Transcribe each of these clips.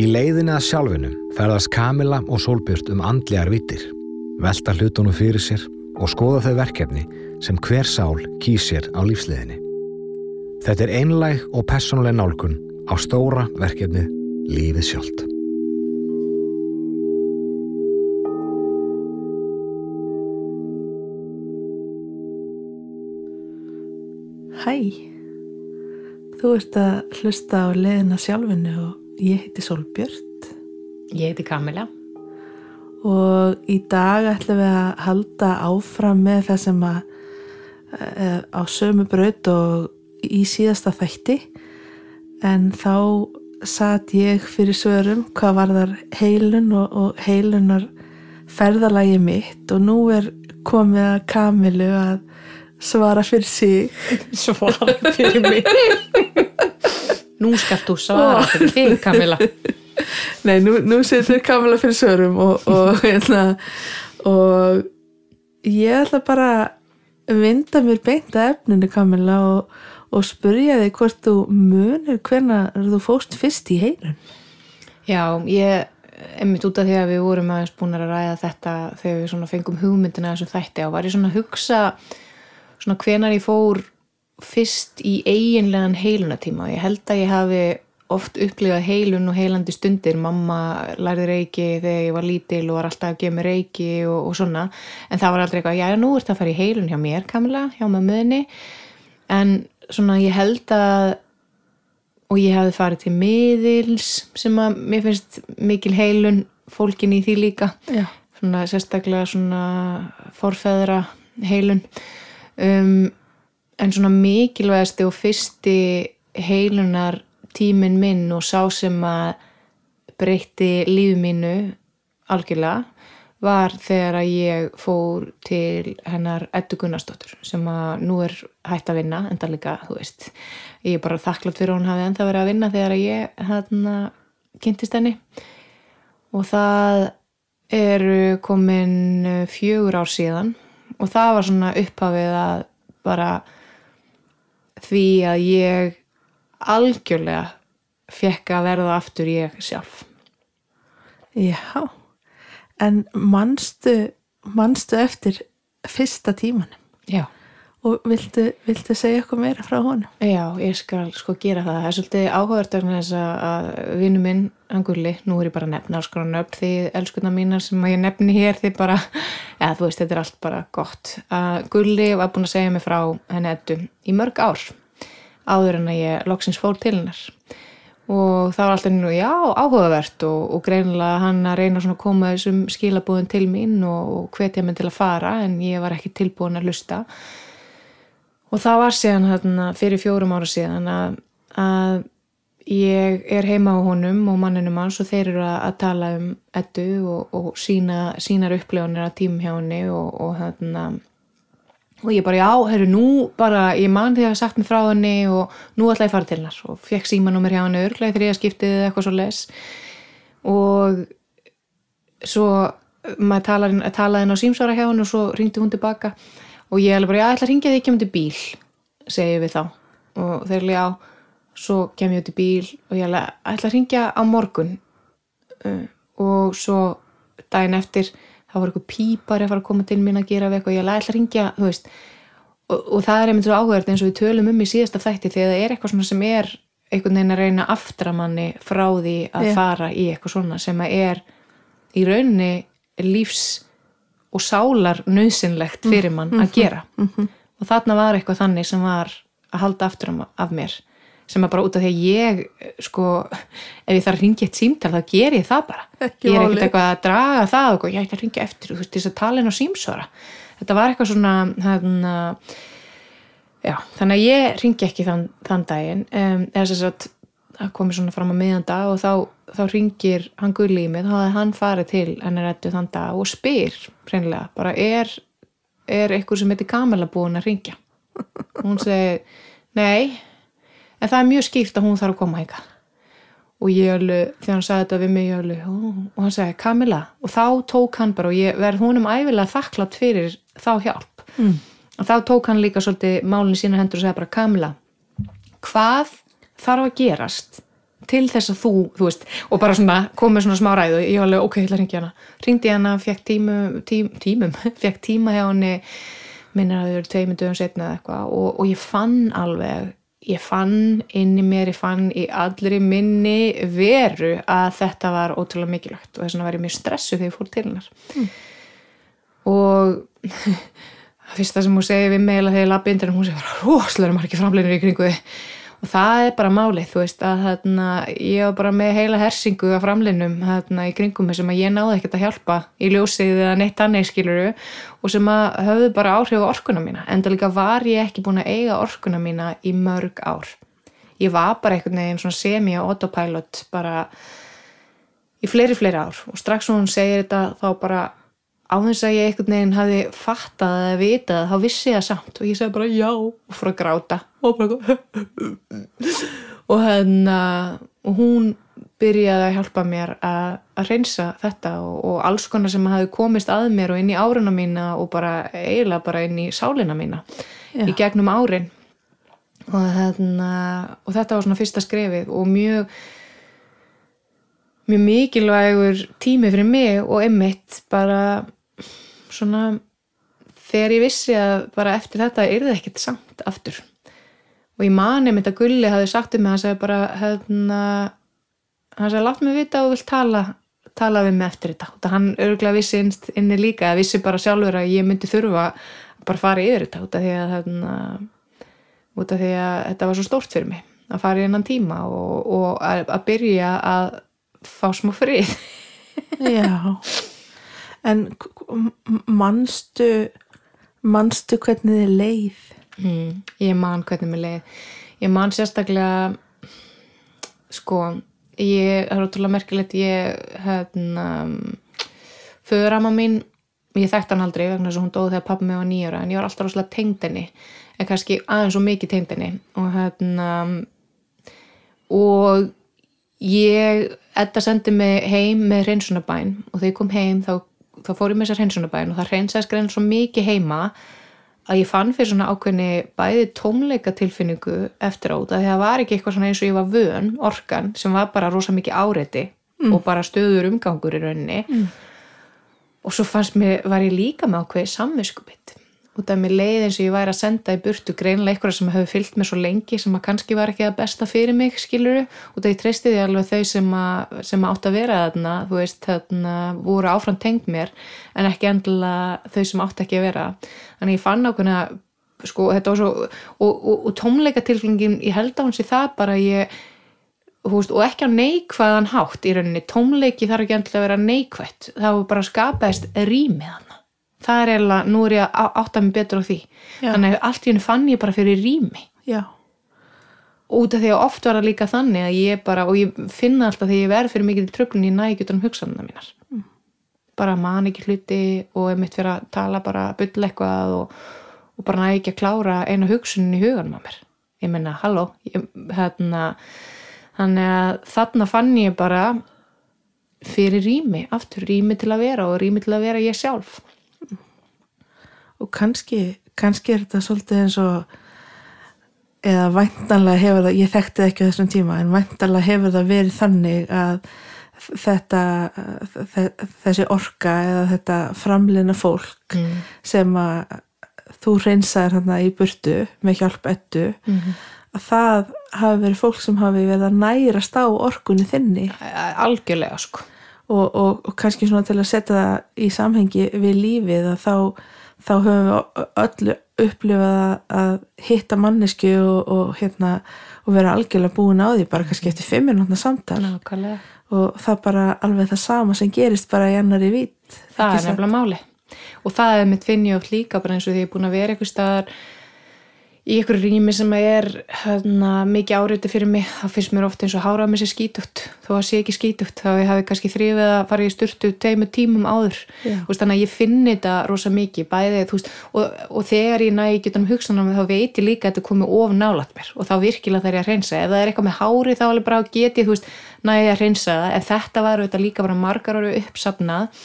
Í leiðinni að sjálfinum ferðast Kamila og Solbjörn um andlegar vittir, velta hlutunum fyrir sér og skoða þau verkefni sem hver sál kýsir á lífsliðinni. Þetta er einlæg og personleg nálgun á stóra verkefnið Lífið sjálft. Hæ, þú ert að hlusta á leðina sjálfinu og ég heiti Solbjörn Ég heiti Kamila. og í dag ætlum við að halda áfram með það sem að e, á sömu braut og í síðasta þætti en þá satt ég fyrir svörum hvað var þar heilun og, og heilunar ferðalagi mitt og nú er komið að Kamilu að svara fyrir sig Svara fyrir mig. Nú skalt þú svara fyrir þig, Kamila. Nei, nú, nú setur Kamila fyrir svörum og, og, hérna, og ég ætla bara að vinda mér beint að efninu Kamila og, og spurja þig hvort þú munir hvenær þú fóst fyrst í heilun. Já, ég, einmitt út af því að við vorum aðeins búin að ræða þetta þegar við fengum hugmyndina þessu þætti á, var ég svona að hugsa svona hvenar ég fór fyrst í eiginlegan heilunatíma og ég held að ég hafi oft upplifað heilun og heilandi stundir. Mamma lærði reiki þegar ég var lítil og var alltaf að gefa mér reiki og, og svona. En það var aldrei eitthvað, já nú ert að fara í heilun hjá mér Kamila, hjá mömmuðinni en svona ég held að og ég hefði farið til miðils sem að mér finnst mikil heilun fólkin í því líka. Já. svona sérstaklega svona forfeðra heilun. Um, en svona mikilvægasti og fyrsti heilunar tíminn minn og sá sem að breytti lífi mínu algjörlega var þegar að ég fór til hennar Eddu Gunnarsdóttur sem að nú er hægt að vinna enda líka, þú veist ég er bara þakklátt fyrir að hún hafi enda verið að vinna þegar að ég hérna kynntist henni. Og það eru komin fjögur ár síðan og það var svona upphafið að bara því að ég algjörlega fekk að verða aftur ég sjálf. Já, en manstu, manstu eftir fyrsta tímanum? Já, og viltu, viltu segja eitthvað meira frá honum? já, ég skal sko gera það. Það er svolítið áhugavert vegna þess að- vinnu minn, Angurli, nú er ég bara að nefna alls konar nöfn því elskuna mínar sem ég nefni hér því bara, já þú veist, þetta er allt bara gott. Að Gulli var búin að segja mig frá henni Eddu í mörg ár áður en að ég loksins fór til hennar. Og það var alltaf nú, já, áhugavert og, og greinilega hann að reyna svona að koma þessum skilabúðin til mín og, og hvetja mig til að fara en ég var ekki tilbúin að lusta og það var síðan hérna, fyrir fjórum ára síðan að, að ég er heima á honum og manninum hans og þeir eru að, að tala um ettu og, og sína, sínar upplifunir að tímum hjá henni og, og hérna og ég bara, já, herru, nú bara, ég man því að hafa sagt mér frá henni og nú ætla ég að fara til hennar. Og fekk símanúmer hjá henni örglega þegar ég skiptið eða eitthvað svo les og svo maður talaði, talaði henni á símsvara hjá henni og svo ringdi hún tilbaka. og ég alveg bara, já, ég ætla að ringja því um til bíl segi ég við þá. Og þeir alveg, já, svo kem ég í bíl og ég alveg, ætla að ringja á morgun. Uh, og svo daginn eftir þá var eitthvað pípar að fara að koma til mín að gera við eitthvað, ég alveg ætla að ringja, þú veist. Og, og það er einmitt svo áhugavert eins og við tölum um í síðasta þætti þegar það er eitthvað svona sem er einhvern veginn að reyna aftramanni frá því að Já. fara í eitthvað svona sem að er í rauninni lífs og sálar nöðsynlegt fyrir mann að gera. og þarna var eitthvað þannig sem var að halda aftur um- af mér sem er bara út af því að ég sko, ef ég þarf að ringja eitt símtal þá ger ég það bara. Ekki ég er ekkert eitthvað að draga það og ég ætla að ringja eftir, þú veist, þess að tala inn á símsvara. Þetta var eitthvað svona hérna, já, þannig að ég ringi ekki þann, þann daginn um, eða þess að það komi svona fram á miðan dag og þá, þá ringir hann gulli í mig, þá hafði hann farið til hennar ettu þann dag og spyr hreinlega, bara er er eitthvað sem heitir Kamala búin að ringja og hún segi nei, en það er mjög skýrt að hún þarf að koma hingað. Og ég alveg, þegar hann sagði þetta við mig ég alveg, og hann segi Kamila og þá tók hann bara og ég verð húnum æfilega þakklátt fyrir þá hjálp. Mm. og þá tók hann líka svolítið málinn sína hendur og segði bara Kamila hvað þarf að gerast til þess að þú, þú veist, og bara svona komið svona smá ræðu, ég var alveg, ok, ég ætla að ringja hana. Ringdi hana, fekk tímum, tím, tímum fekk tíma hjá henni minnir að þau eru tveimur dögum setna eða eitthvað og, og ég fann alveg ég fann inn í mér, ég fann í allri minni veru að þetta var ótrúlega mikilvægt og þess vegna var ég mjög stressu þegar ég fór til hennar. Mm. og það fyrsta sem hún segi við meila þegar ég lappi hennar, hún segi bara rosalega margir framleinir í kringu þið og það er bara málið, þú veist að þarna, ég var bara með heila hersingu af framlinnum þarna í kringum sem að ég náði ekkert að hjálpa í ljósið eða neitt annað skiluru og sem að höfðu bara áhrif á orkuna mína. En það líka var ég ekki búin að eiga orkuna mína í mörg ár. Ég var bara einhvern veginn svona semi og autopilot bara í fleiri fleiri ár. Og strax hún segir þetta þá bara á þess að ég einhvern veginn hafi fattað eða vitað, þá vissi ég það samt. Og ég segi bara já. Og fór að gráta. Og bara og hérna og hún byrjaði að hjálpa mér að, að reynsa þetta og, og alls konar sem hafi komist að mér og inn í áruna mína og bara eiginlega bara inn í sálina mína já. í gegnum árin. Og, hérna, og þetta var svona fyrsta skrefið og mjög mjög mikilvægur tími fyrir mig og einmitt bara svona þegar ég vissi að bara eftir þetta er það ekkert samt aftur. Og ég mani mitt að Gulli hafi sagt um mig hann sagði bara hérna, hann sagði látt mig vita og vill tala tala við mig eftir þetta. Og hann örgulega vissi inni líka að vissi bara sjálfur að ég myndi þurfa að bara fara yfir þetta út af því að, hérna, út af því að þetta var svo stórt fyrir mig að fara í einan tíma og, og að, að byrja að fá smá frið. Já en mannstu mannstu hvernig þið leið? Mm, ég man hvernig mér leið. Ég man sérstaklega sko ég, það er ótrúlega merkilegt ég hérna föðurama mín ég þekkt hann aldrei vegna þess að hún dóði þegar pappi mig var nýjara en ég var alltaf rosalega tengd henni en kannski aðeins og mikið tengd henni. Og hérna og ég Edda sendi mig heim með hreinsunabæn og þegar ég kom heim þá þá fór ég með þessar hreinsunabæn og það hreinsaðis grein svo mikið heima að ég fann fyrir svona ákveðni bæði tómleika tilfinningu eftir á það því að það var ekki eitthvað svona eins og ég var vön orkan sem var bara rosa mikið áreiti mm. og bara stöður umgangur í rauninni mm. og svo fannst mér, var ég líka með ákveði samvinskubitt út af mér leið eins og ég væri að senda í burtu greinlega eitthvað sem hefur fyllt mér svo lengi sem að kannski var ekki að besta fyrir mig skiluru út af ég treysti því alveg þau sem að, sem að átt að vera þarna þú veist þarna voru áfram tengd mér en ekki endilega þau sem átt ekki að vera. Þannig ég fann ákveðna sko þetta var svo og, og, og tómleika tilflingin ég held á hans í það bara ég veist, og ekki á neikvæðan hátt í rauninni. Tómleiki þarf ekki endilega að vera neikvætt. Það var bara skapaðist rýmið hann það er eiginlega, nú er ég að átta mig betur á því Já. þannig að allt í henni fann ég bara fyrir rými Já. út af því að oft var það líka þannig að ég bara, og ég finna alltaf þegar ég verð fyrir mikið tröflun í nægjútanum hugsanuna mínar mm. bara man ekki hluti og er mitt fyrir að tala bara byll eitthvað og, og bara næ ekki að klára eina hugsunin í huganum á mér ég menna, halló ég, hérna, þannig að þarna fann ég bara fyrir rými, aftur rými til að vera og rými til að vera ég sjálf og kannski, kannski er þetta svolítið eins og eða væntanlega hefur það, ég þekkti ekki þessum tíma, en væntanlega hefur það verið þannig að þetta þessi orka eða þetta framleina fólk mm. sem að þú reynsaður hérna í burtu með hjálp ettu mm -hmm. að það hafi verið fólk sem hafi verið að nærast á orkunni þinni algjörlega sko og, og, og kannski svona til að setja það í samhengi við lífið að þá þá höfum við öllu upplifað að hitta mannesku og, og, hérna, og vera algjörlega búin á því bara kannski eftir fimm minútna samtal. Nákvæmlega. og það bara alveg það sama sem gerist bara í annari vít það er nefnilega máli og það er mitt finn ég átt líka bara eins og því ég er búin að vera eitthvað staðar í ykkur rými sem er hérna, mikið áriði fyrir mig þá finnst mér ofta eins og hárað mér sér skítugt. Þó að sé ekki skítugt, þá ég hafi kannski þrýfið að fara í styrtu teimu tímum áður. Veist, þannig að ég finn þetta rosa mikið bæði, veist, og, og þegar ég næ getum hugsanum þá veit ég líka að þetta komi of nálat mér. Og þá virkilega þarf ég að reynsa ef það er eitthvað með hári þá alveg bara geti næ ég að reynsa það, en þetta var þetta líka bara margar ára uppsapnað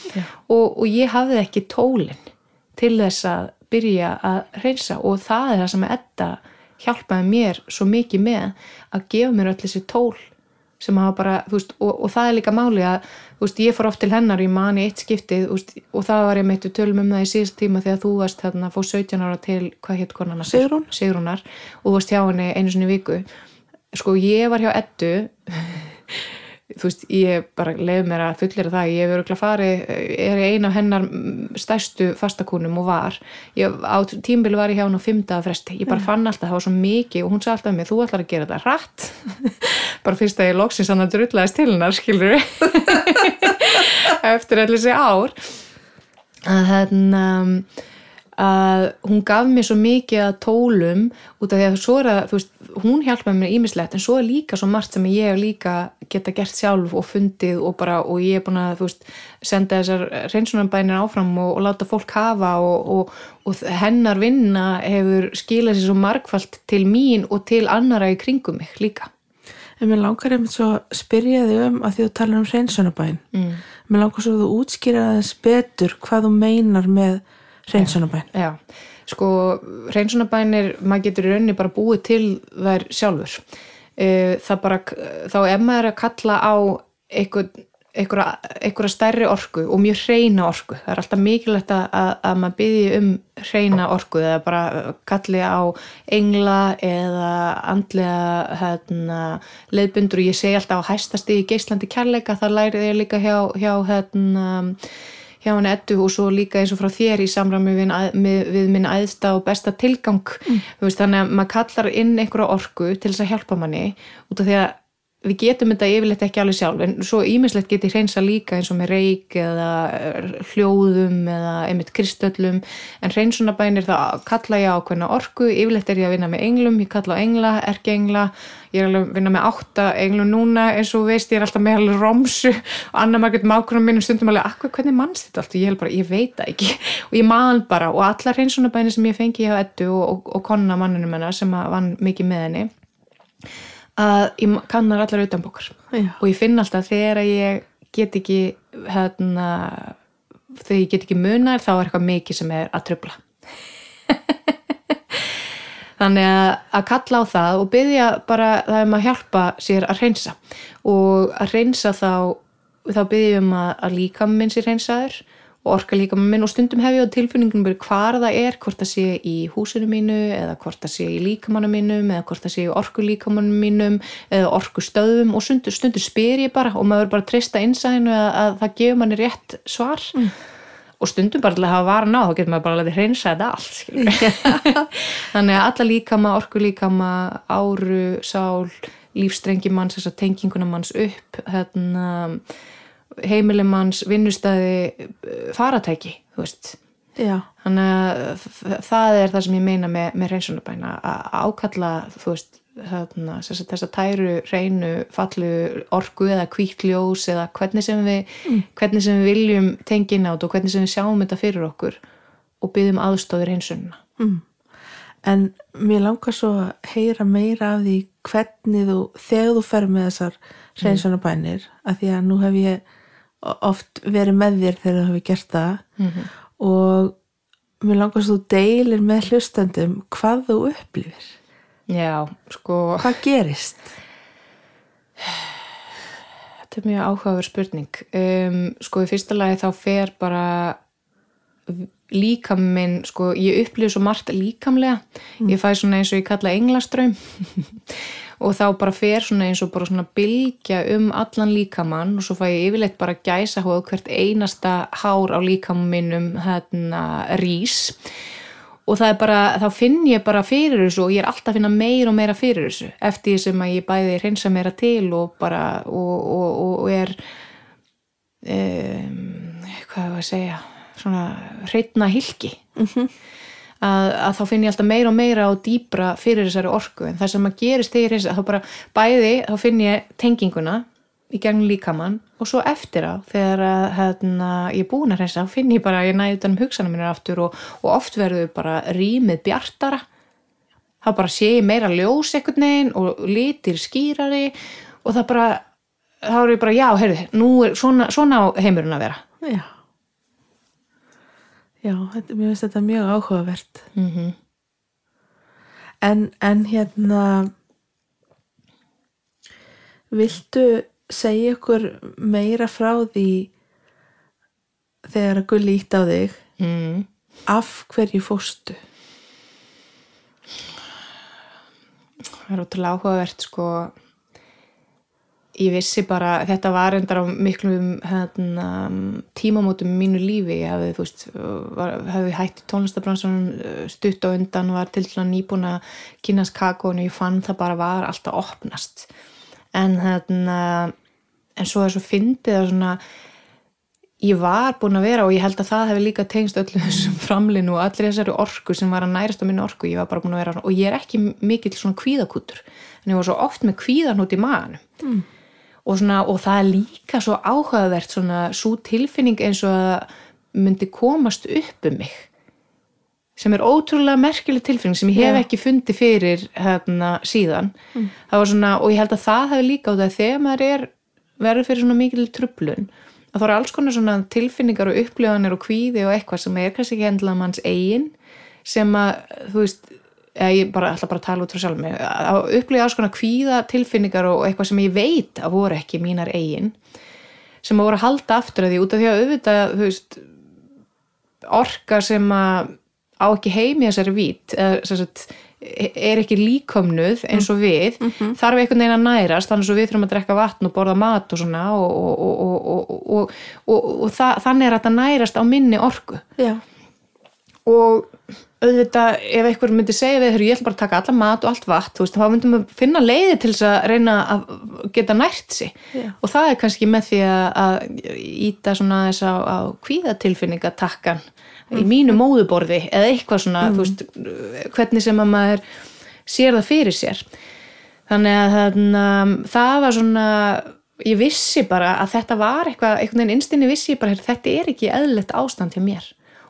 og, og ég hafði ekki tólinn til þess að byrja að reynsa og það er það sem Edda hjálpaði mér svo mikið með að gefa mér öll þessi tól sem hafa bara, þú veist, og, og það er líka máli að, þú veist, ég fór oft til hennar í mani eitt skiptið, þú veist, og það var ég meitt við tölum um það í síðast tíma þegar þú varst þarna fóð 17 ára til, hvað hétt konana? Sigrún. Sigrúnar, og þú varst hjá henni einu sinni viku sko, ég var hjá Eddu þú veist, ég bara leiði mér að fullera það, ég hefur ekki farið er eina af hennar stærstu fastakúnum og var. Ég, á tímbili var ég hjá hann á fymta fresti ég bara fann alltaf, það var svo mikið og hún sagði alltaf mér, þú ætlar að gera þetta rætt bara fyrst að ég loksins hann að drullæðist til hennar, skilur eftir allir þessi ár. Að hérna að hún gaf mér svo mikið að tólum út af því að svo er að veist, hún hjálpaði mér ímislegt en svo er líka svo margt sem ég líka geta gert sjálf og fundið og bara og ég er búin að veist, senda þessar reynsunarbænir áfram og, og láta fólk hafa og, og, og hennar vinna hefur skilað sér svo margfalt til mín og til annara í kringum mig líka En mér langar einmitt svo að spyrja þig um að því að tala um reynsunarbæn mm. mér langar svo að þú útskýra þess betur hvað þú meinar með Reynsunabæn. Já, sko reynsunabænir, maður getur í rauninni bara búið til þær sjálfur. Eh, það bara, þá ef maður er að kalla á einhverja stærri orku og mjög hreina orku. Það er alltaf mikilvægt að, að maður byrji um hreina orku eða bara kalli á engla eða andlega hérna, leiðbundur og ég segi alltaf á hæstasti í Geislandi kærleika, það lærið ég líka hjá, hjá hérna hjá henni ettu og svo líka eins og frá þér í samræmi við, við, við minn aðsta og besta tilgang mm. veist, þannig að maður kallar inn einhverja orku til þess að hjálpa manni út af því að við getum þetta yfirleitt ekki alveg sjálf en svo ímislegt geti hreinsa líka eins og með reik eða eh, hljóðum eða einmitt kristöllum en hreinsunabænir þá kalla ég á hvernig orku, yfirleitt er ég að vinna með englum ég kalla á engla, erki engla ég er alveg að vinna með átta englum núna eins og veist ég er alltaf með alveg romsu og annar maður getur mákunum mínum stundum alveg akkur hvernig mannst þetta allt? Og ég, bara, ég veit það ekki. Og ég man bara og allar hreinsunabænir sem ég fengi hjá ettu og, og, og konna mannunum hennar sem vann mikið með henni að ég kannar allar utanbókar. Og ég finn alltaf þegar ég get ekki hérna, þegar ég get ekki munar þá er eitthvað mikið sem er að tröfla þannig að, að kalla á það og byggja bara það um að hjálpa sér að reynsa og að reynsa þá þá byggjum að, að líka minn sér reynsaður og orka líka með minn og stundum hef ég á tilfinningum bara hvar það er, hvort það sé í húsinu mínu eða hvort það sé í líkamannu mínum eða hvort það sé í orku líkamannu mínum eða orku stöðum og stundum, stundum spyr ég bara og maður bara trista einsæðinu að, að það gefur manni rétt svar. Mm. og stundum bara til að hafa varan á þá getur maður bara að letja hreinsa þetta allt þannig að alla líkama, orku líkama áru, sál lífstrengi manns, þess að tenginguna manns upp hérna heimilimanns vinnustæði faratæki þú veist þannig að það er það sem ég meina með, með reynsunabæna að ákalla þú veist þarna, þess að tæru reynu fallu orgu eða kvíkljós eða hvernig sem við mm. hvernig sem við viljum tengina át og hvernig sem við sjáum þetta fyrir okkur og byggjum aðstóðir reynsunna mm. En mér langar svo að heyra meira af því hvernig þú, þegar þú fer með þessar reynsunabænir, mm. að því að nú hef ég oft verið með þér þegar þú hefur gert það mm -hmm. og mér langast þú deilir með hlustandum hvað þú upplifir Já, sko Hvað gerist? Þetta er mjög áhugaður spurning um, sko í fyrsta lagi þá fer bara líkaminn, sko ég upplifir svo margt líkamlega, mm. ég fæ svona eins og ég kalla englaströym og þá bara fer svona eins og bara svona bylgja um allan líkamann og svo fæ ég yfirleitt bara gæsa hóð hvert einasta hár á líkaminum hérna rís. Og það er bara, þá finn ég bara fyrir þessu og ég er alltaf að finna meir og meira fyrir þessu eftir því sem að ég bæði reynsa meira til og bara og, og, og er um, hvað er það að segja svona hreitna hilki mm að, að þá finn ég alltaf meira og meira og dýbra fyrir þessari orku. En það sem að gerist þegar þá bara bæði þá finn ég tenginguna í gegnum líkamann og svo eftir á þegar að, hérna, ég er búin að reysa þá finn ég bara að ég næði utanum hugsanum minna aftur og, og oft verður bara rýmið bjartara. Þá bara sé ég meira ljós ekkert neginn og litir skýrari og það bara þá er ég bara já, heyrðu, nú er svona, svona heimurinn að vera. Já Já, þetta, mér finnst þetta mjög áhugavert mm -hmm. en, en hérna Viltu segja ykkur meira frá því þegar að gulli ítt á þig mm. af hverju fóstu? það er ótrúlega áhugavert sko ég vissi bara, þetta var endar á miklum hérna, tímamótum í mínu lífi. Ég hefði, þú veist, var, hefði hætti tónlistabransunum stutt og undan var til dæla nýbúin að kynast kakónu, ég fann það bara var alltaf opnast. En hérna en svo er svo fyndið að svona ég var búin að vera og ég held að það hefði líka tengst öllu þessum framlinu og allir þessari orku sem var að nærast á minni orku. Ég var bara búin að vera og ég er ekki mikill svona kvíðakútur en ég var svo oft með kvíðan út í maðanum mm. Og, svona, og það er líka svo áhugavert svona svo tilfinning eins og að myndi komast upp um mig sem er ótrúlega merkileg tilfinning sem ég hef Já. ekki fundið fyrir hérna síðan var svona, og ég held að það hefði líka á það þegar maður er verður fyrir svona mikil trublun að það eru alls konar svona tilfinningar og upplifanir og kvíði og eitthvað sem er kannski ekki endilega manns eigin sem að, þú veist eða ég bara, ætla bara að tala út frá sjálf mig. Að upplifa konar kvíða tilfinningar og eitthvað sem ég veit að voru ekki mínar eigin sem að voru að halda aftur að því út af því að auðvitað, veist orka sem að á ekki heimi þessari vít eða er ekki líkomnuð eins og við, þarf einhvern veginn að nærast þannig að við þurfum að drekka vatn og borða mat og svona og, og, og, og, og, og það, þannig er þetta nærast á minni orku. Já, og auðvitað ef einhver myndi segja við ég ætla bara að taka alla mat og allt vatn veist, þá myndum við finna leiði til þess að reyna að geta nært sig. Já. og það er kannski með því að, að íta svona þess á, á kvíðatilfinningatakkan í mínu móðuborði eða eitthvað svona, þú veist, hvernig sem að maður sér það fyrir sér. Þannig að þarna, það var svona ég vissi bara að þetta var eitthvað einhvern veginn innstinni vissi ég bara "Heyrðu, þetta er ekki eðlilegt ástand hjá mér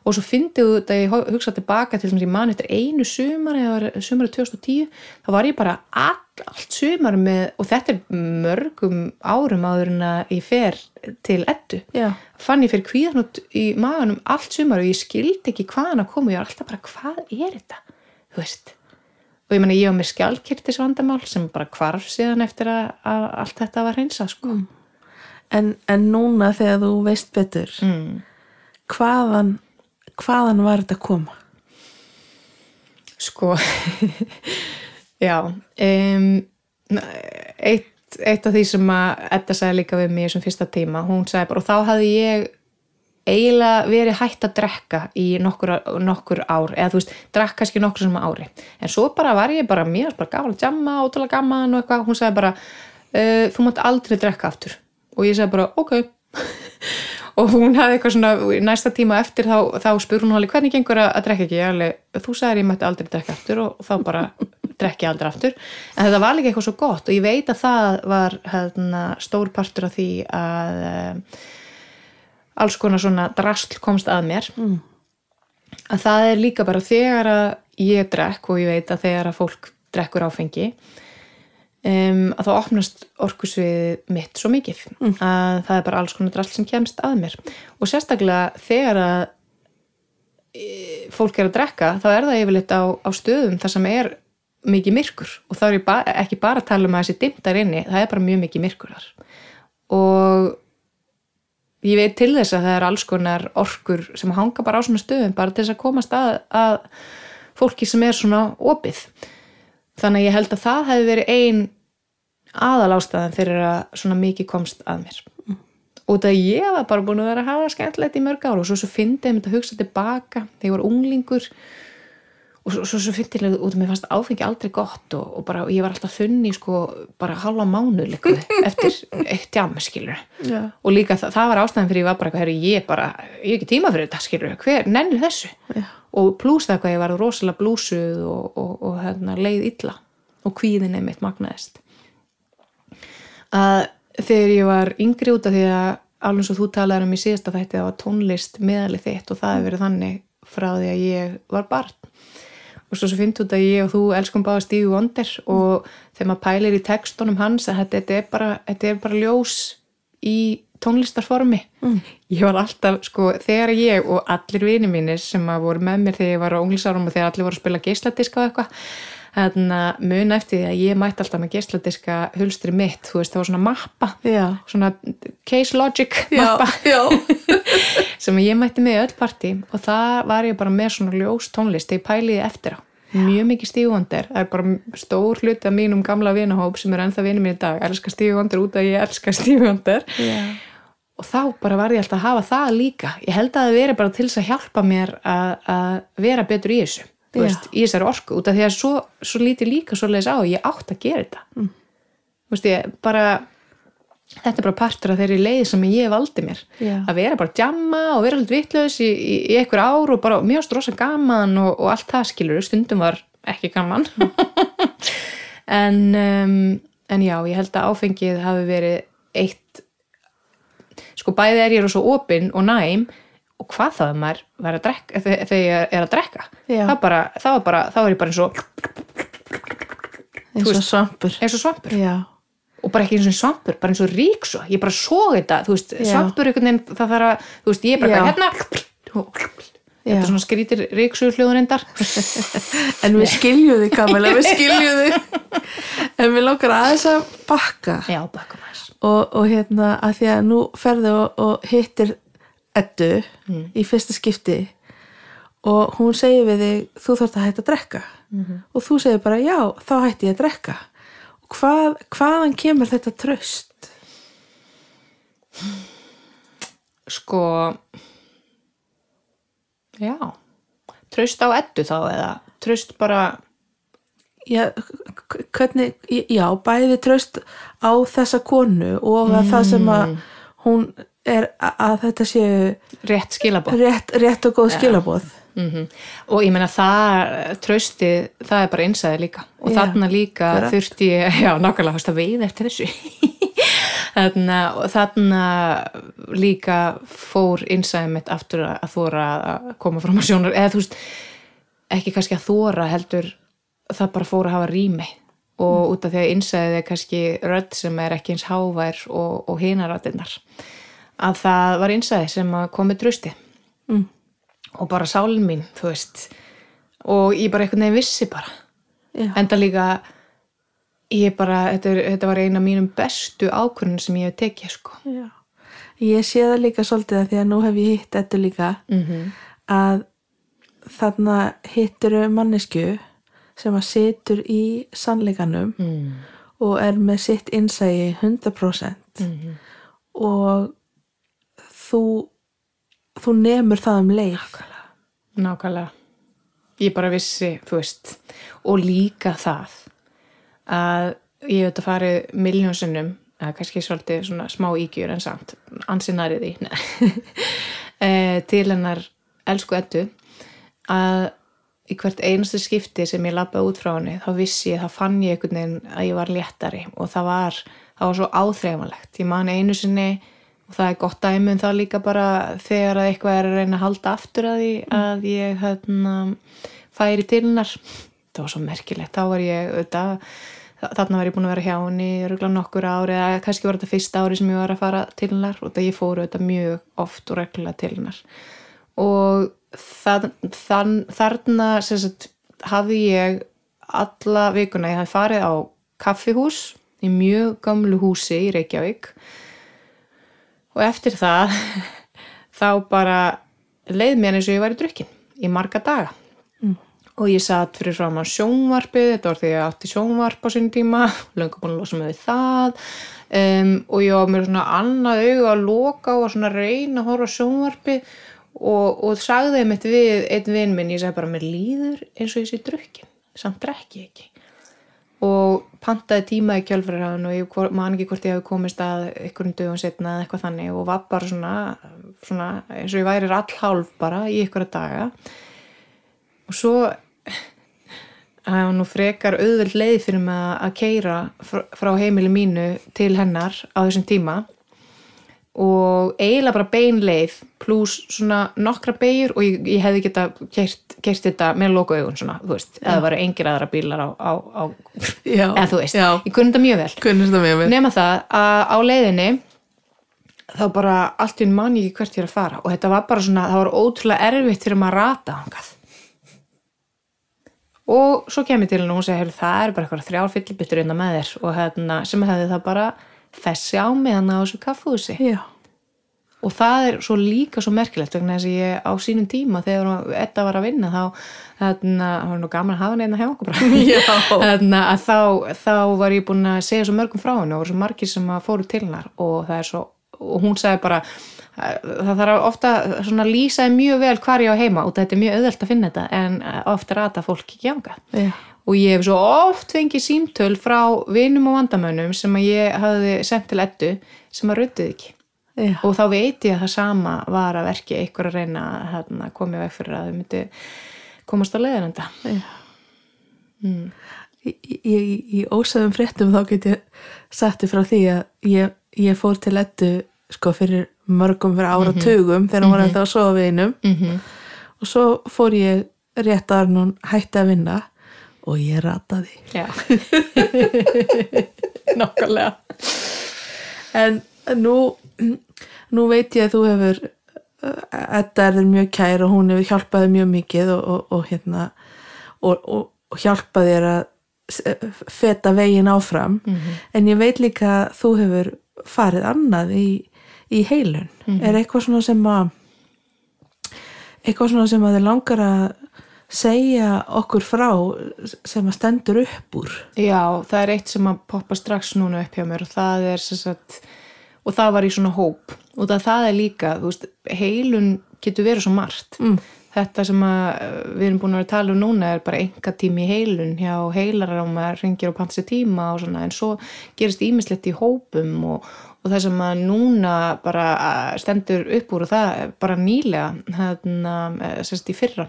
og svo fyndið út að ég hugsa tilbaka til þess að ég man eftir einu sumar eða sumari 2010 þá var ég bara all, allt sumar með og þetta er mörgum árum áður en að ég fer til ettu já, fann ég fyrir kvíðan út í maganum allt sumar og ég skildi ekki hvaðan að koma ég var alltaf bara hvað er þetta? Þú veist. Og ég meina ég var með skjálkirtis vandamál sem bara hvarf síðan eftir að, að allt þetta var hreinsað sko. En, en núna þegar þú veist betur mm. hvaðan, hvaðan var þetta að koma? Sko, já, um, eitt, eitt af því sem að Edda sagði líka við í þessum fyrsta tíma, hún sagði bara, og þá hafði ég eiginlega verið hægt að drekka í nokkur, nokkur ár, eða þú veist, drekka kannski nokkur sem ári. En svo bara var ég bara, mér bara gaman að jamma, ótrúlega gaman og eitthvað, hún sagði bara, uh, þú mátt aldrei drekka aftur. Og ég sagði bara, ok. Og hún hafði eitthvað svona næsta tíma eftir þá, þá spur hún alveg hvernig gengur að, að drekka ekki? Alveg, þú sagðir ég mætti aldrei drekka aftur og þá bara drekki aldrei aftur. En þetta var líka eitthvað svo gott og ég veit að það var hérna, stór partur af því að um, alls konar svona drasl komst að mér. Mm. að það er líka bara þegar að ég drekk og ég veit að þegar að fólk drekkur áfengi um, að þá opnast orkusvið mitt svo mikið að það er bara alls konar drasl sem kemst að mér. Og sérstaklega þegar að e, fólk er að drekka þá er það yfirleitt á, á stöðum þar sem er mikið myrkur. Og þá er ég ba ekki bara að tala um að þessi dimtar inni það er bara mjög mikið myrkur þar. Og ég veit til þess að það er alls konar orkur sem hanga bara á svona stöðum bara til þess að komast að, að fólki sem er svona opið. Þannig að ég held að það hefði verið ein aðal ástæðan fyrir að svona mikið komst að mér. Og það ég var bara búin að vera að hafa skemmtilegt í mörg ára og svo, svo fyndi ég að hugsa tilbaka þegar ég var unglingur og svo, svo, svo fyndi ég út að mér fannst áfengi aldrei gott og, og bara ég var alltaf þunni sko bara halva mánu líku eftir eitt jam skilur Já. og líka það, það var ástæðan fyrir ég var bara herri, ég bara, ég hef ekki tíma fyrir þetta skilur, hver, nennir þessu? Já. og plús það hvað ég var rosalega blúsuð og, og, og hérna, leið illa og kvíðin einmitt magnaðist að þegar ég var yngri út af því að alveg eins og þú talaður um í síðasta þætti það var tónlist meðalið þitt og það hefur verið þannig frá því að ég var barn og svo svo finnst út að ég og þú elskum báða Stevie Wonder og þegar maður pælir í textunum hans að þetta, þetta, er, bara, þetta er bara ljós í tónlistarformi mm. ég var alltaf, sko, þegar ég og allir vini mínir sem að voru með mér þegar ég var á unglisárum og þegar allir voru að spila geisladiska og eitthvað hérna, mun eftir því að ég mætti alltaf með geisladiska hulstri mitt, þú veist, var svona mappa. Já, svona case logic já, mappa. já. sem ég mætti með öll partí og það var ég bara með svona ljós tónlist ég pæliði eftir á. Mjög mikið stífvondir, það er bara stór hluti af mínum gamla vinahóp sem er ennþá vinið mér í dag, elskar stífvondir út að ég elskar stífvondir já. og þá bara var ég alltaf að hafa það líka. Ég held að það veri bara til þess að hjálpa mér að, að vera betur í þessu. Veist, í þessari orku, út af því að svo, svo lítið líka svo leiðis á, ég átt að gera þetta mm. veist ég, bara þetta er bara partur af þeirri leið sem ég valdi mér Já. að vera bara djamma og vera alltaf vitlaus í, í, í einhver ár og bara mjög strósa gaman og, og allt það skilur stundum var ekki gaman en um, en já, ég held að áfengið hafi verið eitt sko bæði er ég rosa opinn og næm og hvað þá er maður að drekka, þegar ég er að drekka? Já. það bara, þá er bara, þá er ég bara eins og eins og svampur. eins og svampur. Já, og bara ekki eins og svampur, bara eins og ríkso ég bara svo þetta, þú veist, Já. svampur veginn, það þarf að, þú veist, ég er bara hérna. Þetta er svona skrítir ríksu hljóðunindar en við skiljum þig Kamila, við skiljum þig. En við langar aðeins að bakka. Já, bakkum aðeins og, og hérna að því að nú ferðu og, og hittir Eddu í fyrsta skipti og hún segir við þig þú þarft að hætta að drekka. Og þú segir bara já, þá hætti ég að drekka. Og hvað, hvaðan kemur þetta tröst? sko já. Tröst á eddu þá eða? Tröst bara Já, hvernig, já, bæði tröst á þessa konu og að það sem að hún er að þetta séu rétt skilabóð rétt, rétt og góð skilaboð. Mm og ég meina það trösti, það er bara einsæði líka. Og Já, þarna líka bara. þurfti ég já, nákvæmlega, fyrst að veið eftir þessu? Þarna, þarna líka fór einsæði mitt aftur að þóra að koma fram að sjónar, eða þú veist ekki kannski að þóra heldur það bara fór að hafa rými. Og út af því að einsæðið er kannski rödd sem er ekki eins hávær og, og hinarættinnar að það var einsæði sem að komið trösti Mm. og bara sálin mín, þú veist og ég bara einhvern veginn vissi bara Já. enda líka ég bara, þetta, þetta var eina af mínum bestu ákvörðun sem ég hef tekið sko. Ég sé það líka svolítið að því að nú hef ég hitt þetta líka mm -hmm. að þarna hittur mannesku sem að situr í sannleikanum mm. og er með sitt innsægi 100% Mm og þú þú nemur það um leið. Nákvæmlega. Ég bara vissi, þú veist og líka það að ég hef þetta farið miljónsinnum, eða kannski svolítið svona smá ígjur en samt ansinarið því. Eh, til hennar elsku ettu að í hvert einasta skipti sem ég lappaði út frá henni þá vissi ég, þá fann ég einhvern veginn að ég var léttari og það var, það var svo áþreifanlegt. Ég man einu sinni og það er gott dæmi um það líka bara þegar að eitthvað er að reyna að halda aftur að því að ég hérna, færi til hennar. Það var svo merkilegt, þá var ég auðvitað, þarna var ég búin að vera hjá henni röglega nokkur ári, eða kannski var þetta fyrsta ári sem ég var að fara til hennar og það ég fóru auðvitað mjög oft og reglulega til hennar. Og það, þann, þarna sagt, hafði ég alla vikuna, ég hafði farið á kaffihús í mjög gamlu húsi í Reykjavík og eftir það þá bara leið mér eins og ég var í drukkin í marga daga. Og ég satt fyrir fram á sjónvarpið þetta var því að ég átti sjónvarp á sinni tíma löngu búin að losa mig við það. Um, og ég var með svona annað auga að loka og svona reyna að horfa á sjónvarpið. Og, og sagði mitt við einn vinn minn, ég sagði bara mér líður eins og ég sé drukkin, samt drekki ekki og pantaði tíma í kjölfræðan og ég man ekki hvort ég hefði komist að einhverjum dögum setna eða eitthvað þannig og var bara svona, svona eins og ég væri rallhálf bara í einhverja daga. Og svo það var nú frekar auðveld leið fyrir mig að- að keira frá heimili mínu til hennar á þessum tíma og eiginlega bara bein leið pluss svona nokkra beigur og ég, ég hefði geta kert, kert þetta með loku augun svona, þú veist, eða það var engir aðra bílar á, á, á eða þú veist, já. ég kunni þetta mjög vel. Nema það að á leiðinni þá bara allt í enn man ég ekki hvert ég er að fara. Og þetta var bara svona, það var ótrúlega erfitt fyrir maður að rata hangað og svo kemur til henni og hún segir það er bara eitthvað þrjár fyllibittur innan með þér. Og hérna, sem hefði það bara fessi á mig hann á þessu kaffúsi og það er svo líka svo merkilegt vegna þess að ég á sínum tíma þegar þetta var að vinna þá þarna, það var nú gaman að hafa neina hjá okkur þarna, að þá, þá var ég búin að segja svo mörgum frá henni og voru svo margir sem fóru til hennar og svo, og hún sagði bara það þarf ofta svona að lýsa mjög vel hvar ég á heima og þetta er mjög auðvelt að finna þetta en ofta rata fólk ekki ánga og ég hef svo oft fengið símtöl frá vinum og vandamönnum sem að ég hafði sendt til ettu sem að rötuð ekki. Já, og þá veit ég að það sama var að verki einhver að reyna að hérna, koma í veg fyrir að þau myndi komast á leiðanenda já. Í, í, í ósæðum fréttum þá get ég þér frá því að ég, ég fór til ettu sko fyrir mörgum fyrir áratugum þegar hún var ennþá að sofa við einum mm -hmm. og svo fór ég rétt að hún hætti að vinna og ég rataði. Já. Nokkulega en nú nú veit ég að þú hefur þetta er þér mjög kær og hún hefur hjálpaði mjög mikið og, og, og hérna og, og, hjálpaði þér að s- feta veginn áfram. En ég veit líka að þú hefur farið annað í, í heilun. Er eitthvað svona sem að eitthvað svona sem að þið langar að segja okkur frá sem að stendur upp úr. Já, það er eitt sem að poppa strax núna upp hjá mér og það er sagt, og það var í svona hóp. Og það, það er líka, þú veist, heilun getur verið svo margt. Mm. þetta sem að uh, við erum búin að vera að tala um núna er bara enga tími í heilun hjá heilarar og maður ringir og pantsi tíma og svona, en svo gerist ímislegt í hópum og, og það sem að núna bara uh, stendur upp úr og það bara nýlega eh, sem sagt í fyrra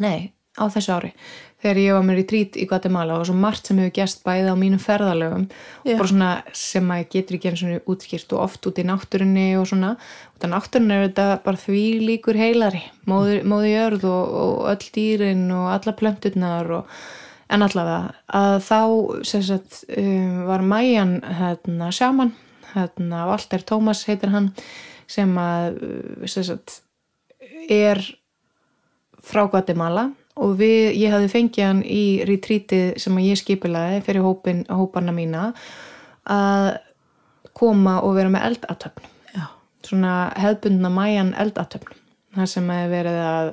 Nei, á þessu ári. Þegar ég var með retreat í Guatemala og svo margt sem hefur gerst bæði á mínum ferðalögum Já. og bara svona sem maður getur ekki eins og útskýrt og oft út í náttúrunni og svona, út af náttúrunni er þetta bara því líkur heilari. Móði, móði jörð og, og öll dýrin og alla plönturnar og en allavega að þá sagt um, var Majan hérna sjaman hérna Walter Thomas heitir hann sem að uh, sagt er frá Guatemala og við, ég hafði fengið hann í retrítið sem ég skipilaði fyrir hópin, hóparna mína að koma og vera með eldatöfn svona hefðbundna mæjan eldatöfn það sem hefur verið að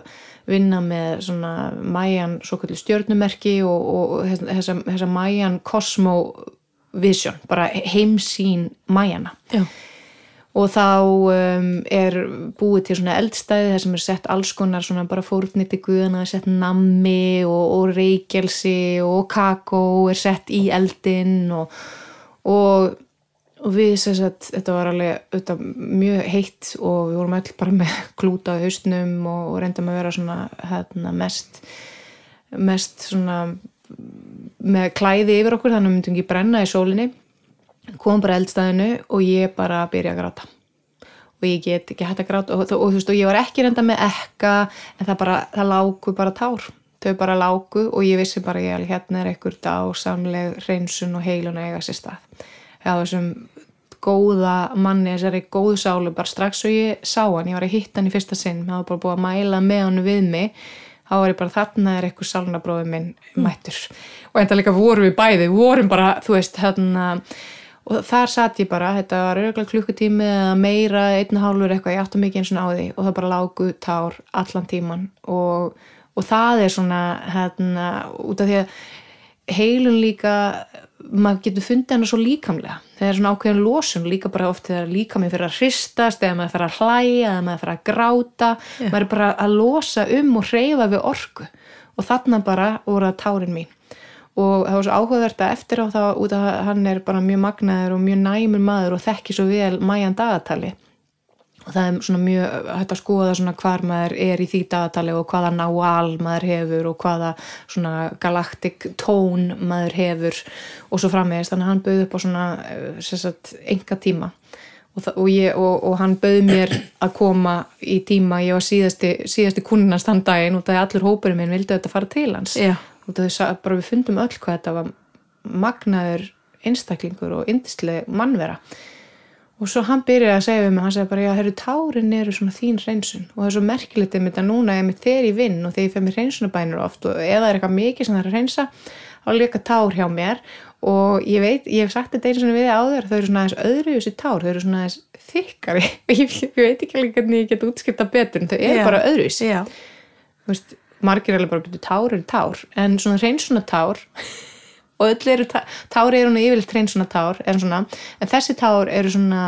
vinna með svona mæjan svo kallu stjörnumerki og, og, þessa, þessa mæjan cosmovision bara heimsýn mæjana já, og þá um, er búið til svona eldstæði þar sem er sett alls konar svona bara fórnir til guðana, sett nammi og, og reykjelsi og kakó er sett í eldin og, og, og við sem sagt, þetta var alveg þetta, mjög heitt og við vorum öll bara með klúta á haustnum og, og reyndum að vera svona hérna, mest mest svona með klæði yfir okkur þannig að við myndum ekki brenna í sólinni kom bara eldstæðinu og ég bara byrja að gráta. Og ég get ekki hægt að gráta og, og, og, þú veist, og ég var ekki reynda með ekka en það bara, það lágu bara tár. Þau bara lágu og ég vissi bara ég alveg hérna er einhver dásamleg hreinsun og heilun eiga sér stað. Já þessum góða manni þessari góðu sálu bara strax og ég sá hann, ég var að hitta hann í fyrsta sinn það var bara búið að mæla með hann við mig þá var ég bara þarna er eitthvað sálnabróði minn mættur. Og enda líka vorum við bæði, vorum bara þú veist þarna og þar satt ég bara, þetta var örgulega klukkutími eða meira, einn og hálfur eitthvað ég átti mikið eins og því. Og það bara lágu tár allan tíman og, og það er svona hérna, út af því að heilun líka maður getur fundið hana svo líkamlega. Það er svona ákveðin losun líka bara oft þegar líkamið fyrir að hristast eða maður fyrir að hlæja eða maður fyrir að gráta maður er bara að losa um og hreyfa við orku. Og þarna bara voru það tárin mín og það var svo áhugavert að eftir á þá út að hann er bara mjög magnaður og mjög næmur maður og þekki svo vel mæjan dagatali. Og það er svona mjög hægt að skoða svona hvar maður er í því dagatali og hvaða náal maður hefur og hvaða svona galaktik tón maður hefur og svo framvegist þannig að hann bauð upp á svona eh, sagt, enga tíma. Og, það, og, ég, og, og hann bauð mér að koma í tíma, ég var síðasti, síðasti kunnast þann daginn og það er allur hópurinn minn vildi þetta fara til hans. Já, og þau sagði bara við fundum öll hvað þetta var magnaður einstaklingur og yndisleg mannvera. Og svo hann byrjaði að segja við mig, hann segja bara já, herru, tárin eru svona þín hreinsun. Og það er svo merkilegt um þetta núna ef mér þegar ég vinn og þegar ég fer mér hreinsunabænir oft og það er eitthvað mikið sem það er að hreinsa þá er líka tár hjá mér. Og ég veit, ég hef sagt þetta einu svona við áður þau eru svona aðeins öðru þessi tár, þau eru svona aðeins þykkari, ég, ég veit ekki hvernig ég get útskipta betur en þau eru bara öðru þessi já, veist, margir er alveg bara byrju tár eru tár, en svona hreinsunatár og öll eru tá- tár eru nú yfirleitt hreinsunatár er svona, en þessi tár eru svona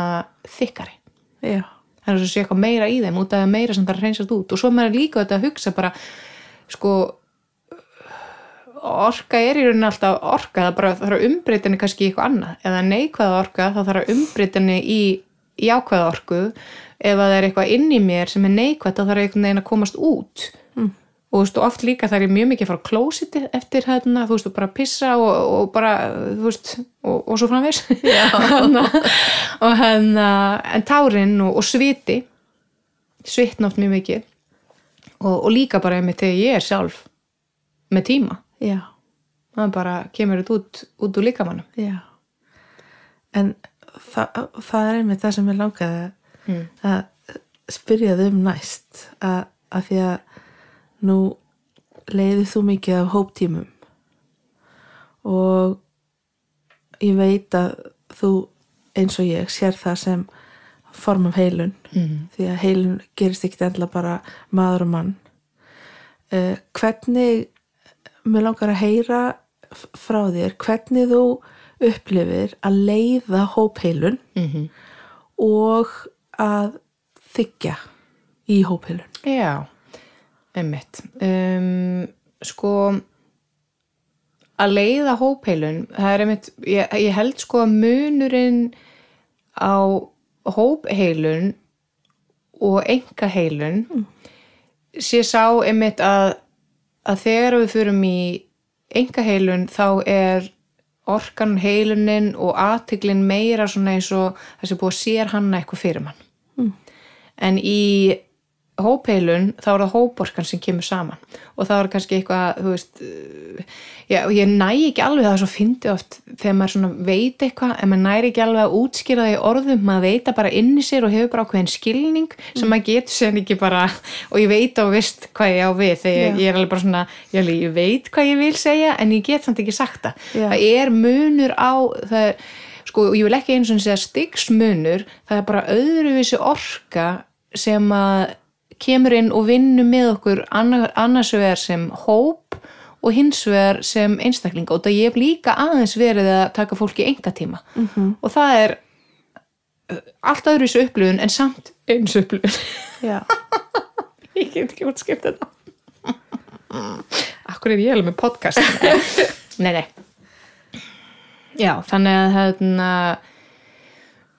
þykkari. Já, það er svo sé eitthvað meira í þeim út af að meira sem það að hreinsast út. Og svo maður er líka þetta að hugsa bara sko orka er í rauninni alltaf orka það bara þarf að umbreyta henni kannski í eitthvað annað. Eða neikvæða orka þá þarf að umbreyta henni í jákvæða orku. Ef að það er eitthvað inn í mér sem er neikvætt þá þarf einhvern veginn að komast út. Mm. Og þú veist og oft líka þarf ég mjög mikið að fara klósiti eftir hérna, þú veist og bara pissa og, og bara þú veist og, og svo framvis Hérna, og hérna en tárin og, og sviti svitna oft mjög mikið. Og, og líka bara einmitt þegar ég er sjálf með tíma. Já, það bara kemur þetta út, út úr líkamannum já. En það, það er einmitt það sem ég langaði Mm. að spyrja þau um næst. Að, að því að nú leiði þú mikið af hóptímum. Og ég veit að þú eins og ég sér það sem form af heilun. Mm. því að heilun gerist ekkit endla bara maður og mann. Uh, hvernig mér langar að heyra frá þér hvernig þú upplifir að leiða hópheilun Mm og að þykja í hópheilun? Já, einmitt. Um, sko að leiða hópheilun það er einmitt, ég, ég held sko að munurinn á hópheilun og engaheilun sé sá einmitt að, að þegar við fyrum í engaheilun þá er orkan heilunin og aðtiklin meira svona eins og þessi búið að sér hanna eitthvað fyrir mann. En í hópheilun þá er það hóporkan sem kemur saman. Og þá er kannski eitthvað veist uh, já, og ég næ ekki alveg það er svo fyndi oft þegar maður svona veit eitthvað en maður næri ekki alveg að útskýra það í orðum. Maður veita bara inn í sér og hefur bara ákveðin skilning sem maður getur sér ekki bara og ég veit á vist hvað ég á við. Þegar ég, er alveg bara svona ég, alveg, ég veit hvað ég vil segja en ég get samt ekki sagt það. Já. það er munur á það er, sko, og ég vil ekki eins og segja stigsmunur það er bara öðruvísi orka sem að kemur inn og vinnur með okkur annar, annars vegar sem hóp og hins vegar sem einstaklinga og það ég hef líka aðeins verið að taka fólki enga tíma -hmm. og það er uh, allt öðru þessu upplifun en samt eins upplifun. Já, ég get ekki útskipt þetta. Akkur er ég alveg með podcast? Nei, nei. Já, þannig að hérna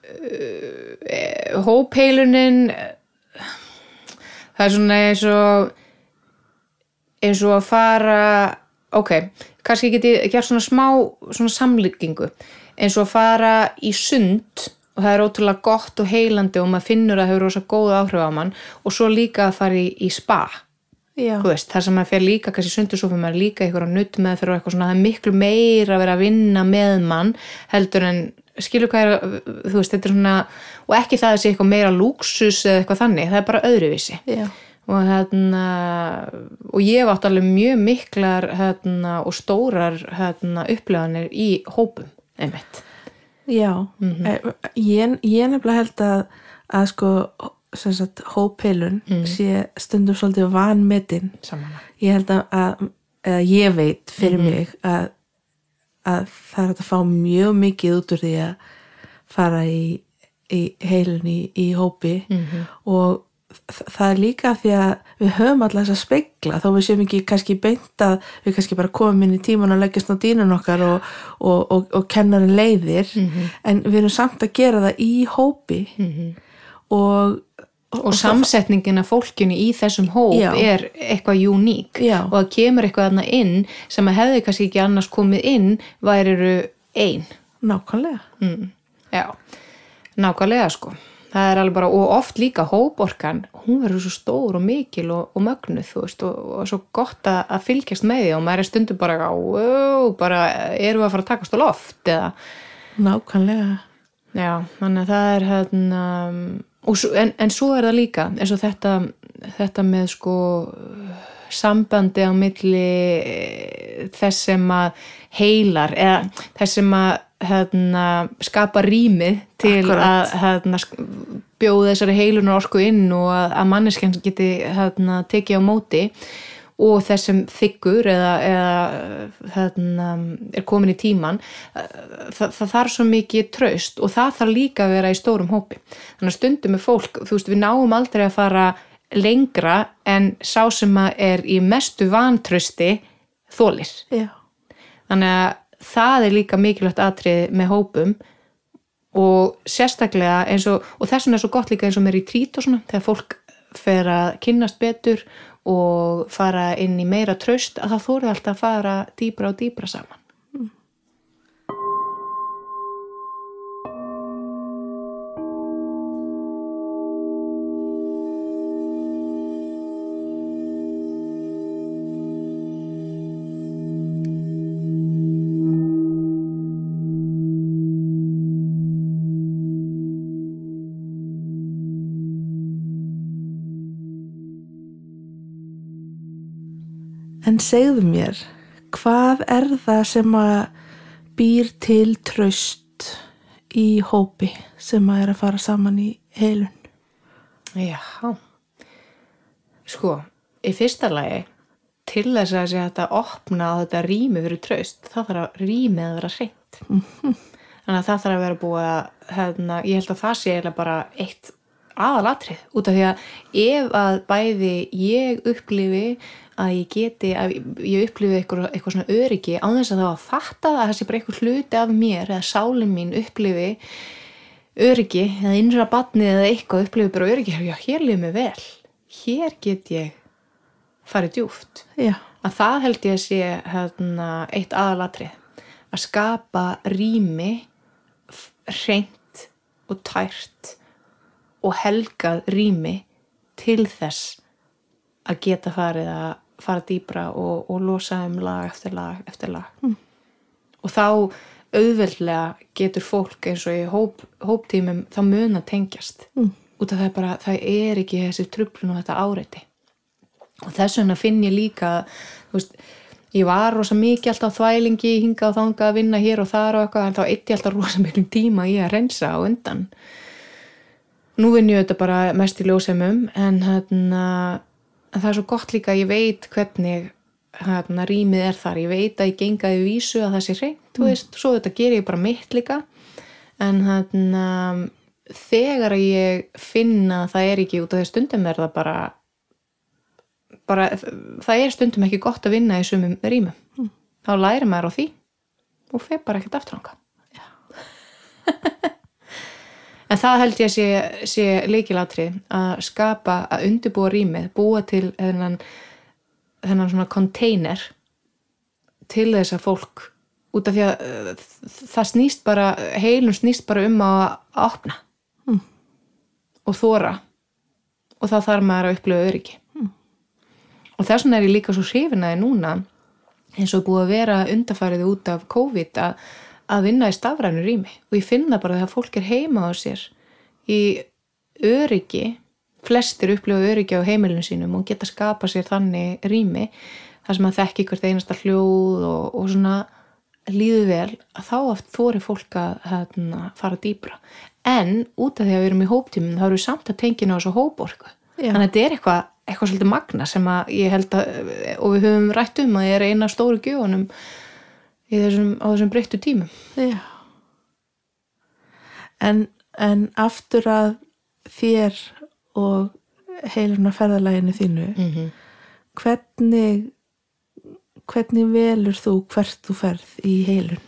uh, hópheilunin það er svona eins og eins og að fara ok, kannski get ég gert svona smá svona samlíkingu eins og að fara í sund og það er ótrúlega gott og heilandi og maður finnur að það hefur rosa góð áhrif á mann og svo líka að fara í, í spa. Veist, þar sem maður fer líka kannski fyrir maður líka ykkur á nutt með fyrir eitthvað svona, það er miklu meira að vera að vinna með mann heldur en skilur hvað er, þú veist, þetta er svona og ekki það að sé eitthvað meira lúksus eða eitthvað þannig, það er bara öðruvísi. Já, og hérna og ég átt alveg mjög miklar hérna, og stórar hérna, uppleganir í hópum einmitt. Já. Eh, ég, ég nefnilega held að að sko sagt, hópheilun sé stundum svolítið vanmetin. Saman ég held að, að ég veit fyrir mig að, að það er að fá mjög mikið út úr því að fara í, í heilun í, hópi. Og þ- það er líka því að við höfum alltaf þess að spegla þó við séum ekki kannski beint að við kannski bara komum inn í tíman og leggjast á dýnun okkar og, og, og, og kennarin leiðir. En við erum samt að gera það í hópi. Og, og samsetningin af fólkinu í þessum hóp Já. er eitthvað uník Já. og það kemur eitthvað þarna inn sem að hefði kannski ekki annars komið inn væriru ein. Nákvæmlega. Mm. já, nákvæmlega sko. Það er alveg bara, og oft líka hóporkan hún verður svo stór og mikil og, og mögnuð, þú veist, og, og svo gott að, að fylgjast með því og maður er stundum bara á, bara erum við að fara að takast á loft? eða nákvæmlega. Já, þannig að það er hérna, og svo- en, en svo er það líka eins og þetta, þetta með sko sambandi á milli eh, þess sem að heilar eða þess sem að hérna, skapa rýmið til Akkúrat. að sk- bjóða þessari heilunar orku inn og að, að manneskjan geti hérna, tekið á móti og þessum þykkur eða, eða hérna, er komin í tíman það, það þarf svo mikið traust og það þarf líka að vera í stórum hópi þannig að stundum með fólk, þú veist við náum aldrei að fara lengra en sá sem að er í mestu vantrausti þólir Já. þannig að það er líka mikilvægt atrið með hópum og sérstaklega eins og, og þess vegna er svo gott líka eins og mér í trít og svona, þegar fólk fer að kynnast betur og fara inn í meira traust að það þórið alltaf að fara dýbra og dýbra saman segðu mér, hvað er það sem að býr til traust í hópi sem að er að fara saman í heilun? Já. Sko, í fyrsta lagi til þess að að opna á þetta rými fyrir traust, þá þarf að rýmið að vera hreint. Þannig að það þarf að vera búið að hérna, ég held að það sé eiginlega bara eitt aðalatrið út af því að ef að bæði ég upplifi að ég geti, að ég upplifi eitthvað, eitthvað svona öryggi á þess að það var að fatta að það sé bara eitthvað hluti af mér eða sálin mín upplifi öryggi eða innra batni eða eitthvað upplifi bara öryggi, já hér lifið mig vel. Hér get ég farið djúft Já, að það held ég að sé hérna, eitt aðalatrið að skapa rými hreint og tært og helgað rými til þess að geta farið að fara dýbra og, og losa um lag eftir lag eftir lag mm. og þá auðveldlega getur fólk eins og í hóp, hóptímum þá mun að tengjast mm. út af það er bara, það er ekki þessi trublun og þetta áreiti og þess vegna finn ég líka þú veist, ég var rosa mikið alltaf þvælingi, hingað og þangað að vinna hér og þar og eitthvað, en þá eitt ég alltaf rosa miklum tíma í að reynsa á undan nú vinn ég þetta bara mest í ljósemum en hérna en það er svo gott líka að ég veit hvernig hérna rýmið er þar. Ég veit að ég gengaði vísu að það sé hreint þú veist, svo þetta ger ég bara mitt líka. En hérna þegar ég finna að það er ekki út af því stundum er það bara bara, það er stundum ekki gott að vinna í sumum rýmum. Þá læri maður á því og feir bara ekkert afturlanga en það held ég að sé, sé leikilatri að skapa, að undirbúa rýmið búa til þennan þennan svona container til þess að fólk út af því að uh, það snýst bara heilun snýst bara um að, opna Mm. og þóra og þá þarf maður að upplifa öryggi. Og þess vegna er ég líka svo hrifinaði núna eins og búið að vera undarfærið út af COVID að, að vinna í stafrænu rými. Og ég finna bara þegar fólk er heima á sér í öryggi. Flestir upplifa öryggi á heimilinu sínum og geta skapa sér þannig rými þar sem að þekki hvert einasta hljóð og, og svona líðu vel að þá oft þóri fólk að hérna, fara dýbra en út af því að við erum í hóptímum þá eru við samt að tengina á þessu hóporku. Já. þannig að þetta er eitthvað, eitthvað svolítið magna sem að ég held að og við höfum rætt um að ég er eina stóru gjöfunum í þessum, á þessum breyttu tímum já. En, en aftur að þér og heiluna ferðalæginu þínu, mm -hmm. hvernig, hvernig velur þú hvert þú ferð í heilun?